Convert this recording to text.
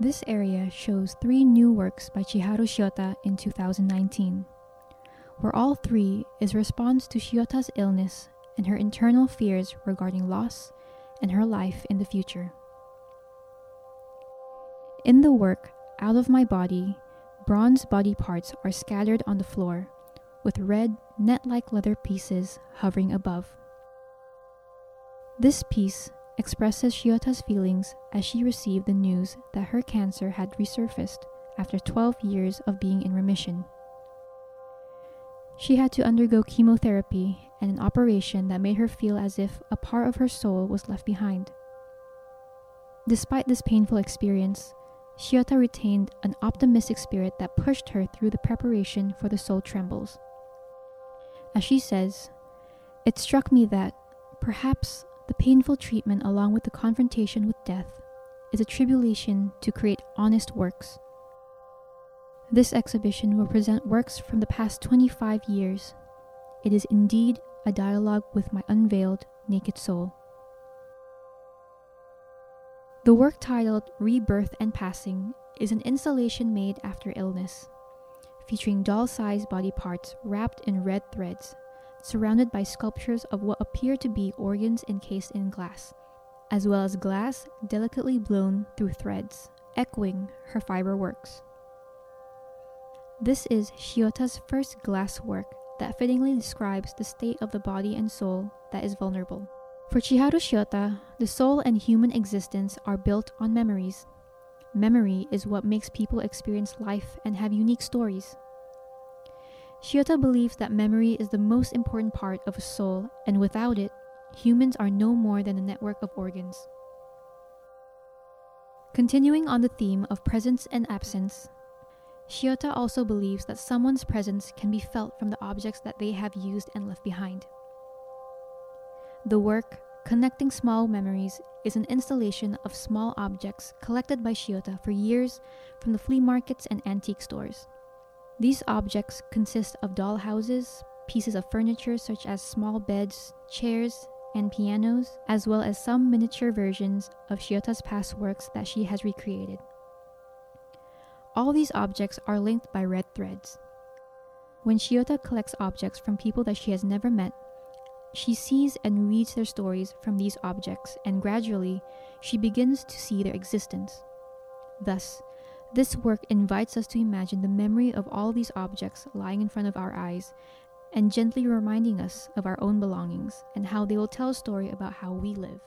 This area shows three new works by Chiharu Shiota in 2019, where all three is response to Shiota's illness and her internal fears regarding loss and her life in the future. In the work Out of My Body, bronze body parts are scattered on the floor, with red net like leather pieces hovering above. This piece expresses Shiota's feelings as she received the news that her cancer had resurfaced after 12 years of being in remission. She had to undergo chemotherapy and an operation that made her feel as if a part of her soul was left behind. Despite this painful experience, Shiota retained an optimistic spirit that pushed her through the preparation for the Soul Trembles. As she says, it struck me that, perhaps, the painful treatment along with the confrontation with death is a tribulation to create honest works. This exhibition will present works from the past 25 years. It is indeed a dialogue with my unveiled, naked soul. The work titled Rebirth and Passing is an installation made after illness, featuring doll sized body parts wrapped in red threads, surrounded by sculptures of what appear to be organs encased in glass, as well as glass delicately blown through threads, echoing her fiber works. This is Shiota's first glass work that fittingly describes the state of the body and soul that is vulnerable. For Chiharu Shiota, the soul and human existence are built on memories. Memory is what makes people experience life and have unique stories. Shiota believes that memory is the most important part of a soul, and without it, humans are no more than a network of organs. Continuing on the theme of presence and absence, Shiota also believes that someone's presence can be felt from the objects that they have used and left behind. The work, Connecting Small Memories, is an installation of small objects collected by Shiota for years from the flea markets and antique stores. These objects consist of doll houses, pieces of furniture such as small beds, chairs, and pianos, as well as some miniature versions of Shiota's past works that she has recreated. All these objects are linked by red threads. When Shiota collects objects from people that she has never met, she sees and reads their stories from these objects, and gradually she begins to see their existence. Thus, this work invites us to imagine the memory of all these objects lying in front of our eyes and gently reminding us of our own belongings and how they will tell a story about how we live.